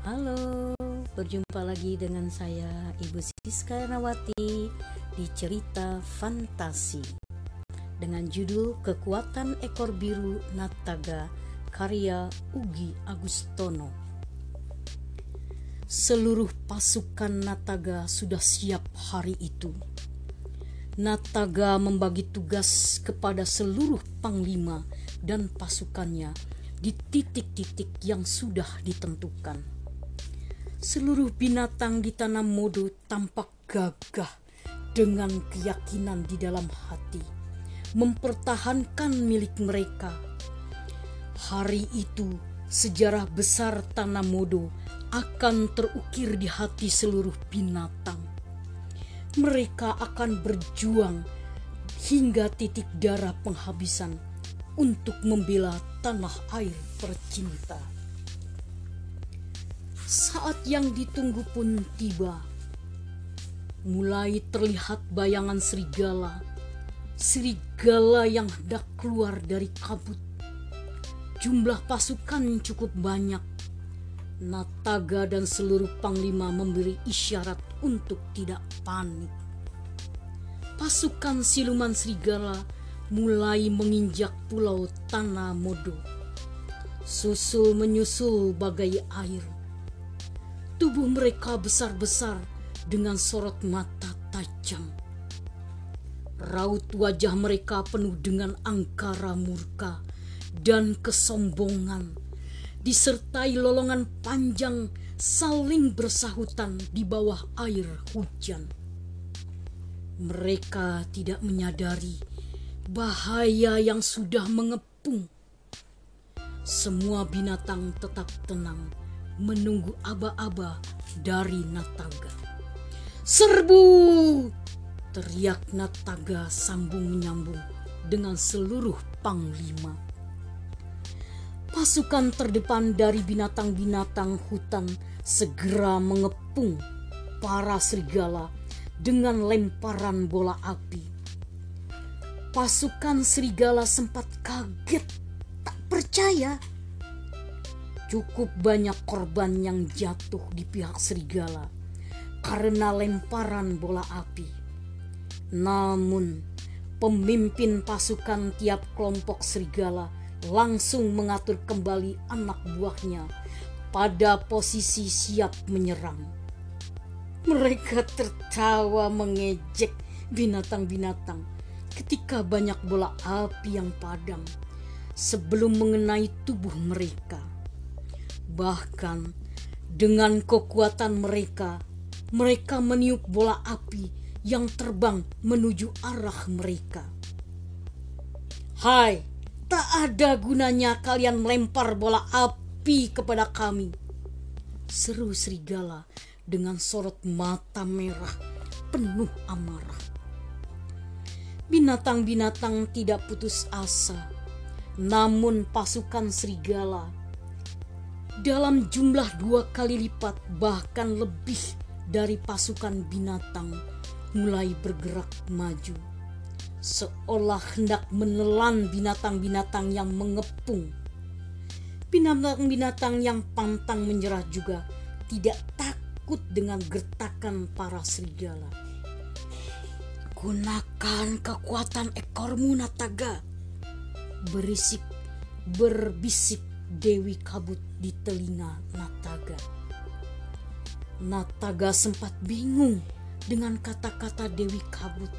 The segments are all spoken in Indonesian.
Halo, berjumpa lagi dengan saya Ibu Siska Nawati di cerita fantasi dengan judul Kekuatan Ekor Biru Nataga karya Ugi Agustono. Seluruh pasukan Nataga sudah siap hari itu. Nataga membagi tugas kepada seluruh panglima dan pasukannya di titik-titik yang sudah ditentukan. Seluruh binatang di tanah modo tampak gagah dengan keyakinan di dalam hati, mempertahankan milik mereka. Hari itu, sejarah besar tanah modo akan terukir di hati seluruh binatang. Mereka akan berjuang hingga titik darah penghabisan untuk membela tanah air tercinta. Saat yang ditunggu pun tiba. Mulai terlihat bayangan serigala. Serigala yang hendak keluar dari kabut. Jumlah pasukan cukup banyak. Nataga dan seluruh panglima memberi isyarat untuk tidak panik. Pasukan siluman serigala mulai menginjak pulau Tanah Modo. Susul menyusul bagai air. Tubuh mereka besar-besar dengan sorot mata tajam. Raut wajah mereka penuh dengan angkara murka dan kesombongan, disertai lolongan panjang saling bersahutan di bawah air hujan. Mereka tidak menyadari bahaya yang sudah mengepung. Semua binatang tetap tenang menunggu aba-aba dari Nataga. Serbu! Teriak Nataga sambung menyambung dengan seluruh panglima. Pasukan terdepan dari binatang-binatang hutan segera mengepung para serigala dengan lemparan bola api Pasukan serigala sempat kaget, tak percaya. Cukup banyak korban yang jatuh di pihak serigala karena lemparan bola api. Namun, pemimpin pasukan tiap kelompok serigala langsung mengatur kembali anak buahnya pada posisi siap menyerang. Mereka tertawa mengejek binatang-binatang ketika banyak bola api yang padam sebelum mengenai tubuh mereka. Bahkan dengan kekuatan mereka, mereka meniup bola api yang terbang menuju arah mereka. Hai, tak ada gunanya kalian melempar bola api kepada kami. Seru serigala dengan sorot mata merah penuh amarah binatang-binatang tidak putus asa. Namun pasukan serigala dalam jumlah dua kali lipat bahkan lebih dari pasukan binatang mulai bergerak maju. Seolah hendak menelan binatang-binatang yang mengepung. Binatang-binatang yang pantang menyerah juga tidak takut dengan gertakan para serigala Gunakan kekuatan ekormu Nataga. Berisik, berbisik Dewi Kabut di telinga Nataga. Nataga sempat bingung dengan kata-kata Dewi Kabut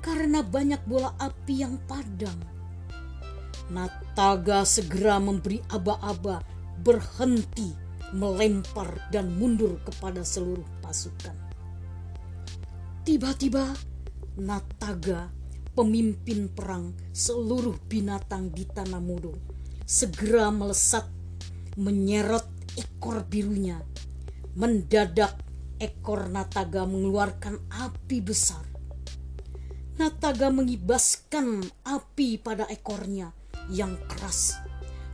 karena banyak bola api yang padam. Nataga segera memberi aba-aba berhenti melempar dan mundur kepada seluruh pasukan. Tiba-tiba Nataga, pemimpin perang seluruh binatang di tanah mudo, segera melesat menyerot ekor birunya. Mendadak ekor Nataga mengeluarkan api besar. Nataga mengibaskan api pada ekornya yang keras,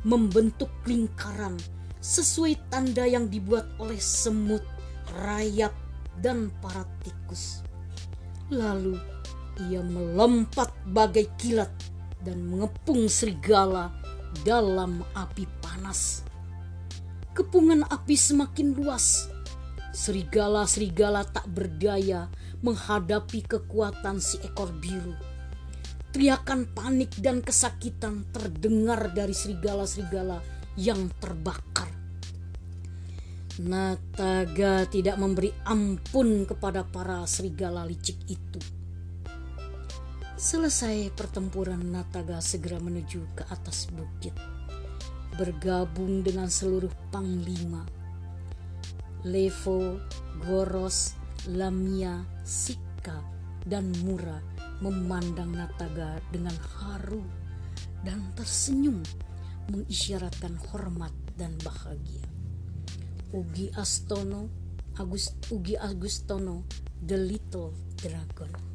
membentuk lingkaran sesuai tanda yang dibuat oleh semut, rayap, dan para tikus. Lalu ia melompat bagai kilat dan mengepung serigala dalam api panas. Kepungan api semakin luas. Serigala-serigala tak berdaya menghadapi kekuatan si ekor biru. Teriakan panik dan kesakitan terdengar dari serigala-serigala yang terbakar. Nataga tidak memberi ampun kepada para serigala licik itu. Selesai pertempuran, Nataga segera menuju ke atas bukit, bergabung dengan seluruh panglima. Levo, Goros, Lamia, Sika, dan Mura memandang Nataga dengan haru dan tersenyum mengisyaratkan hormat dan bahagia. Ugi Astono, Agust, Ugi Agustono, The Little Dragon.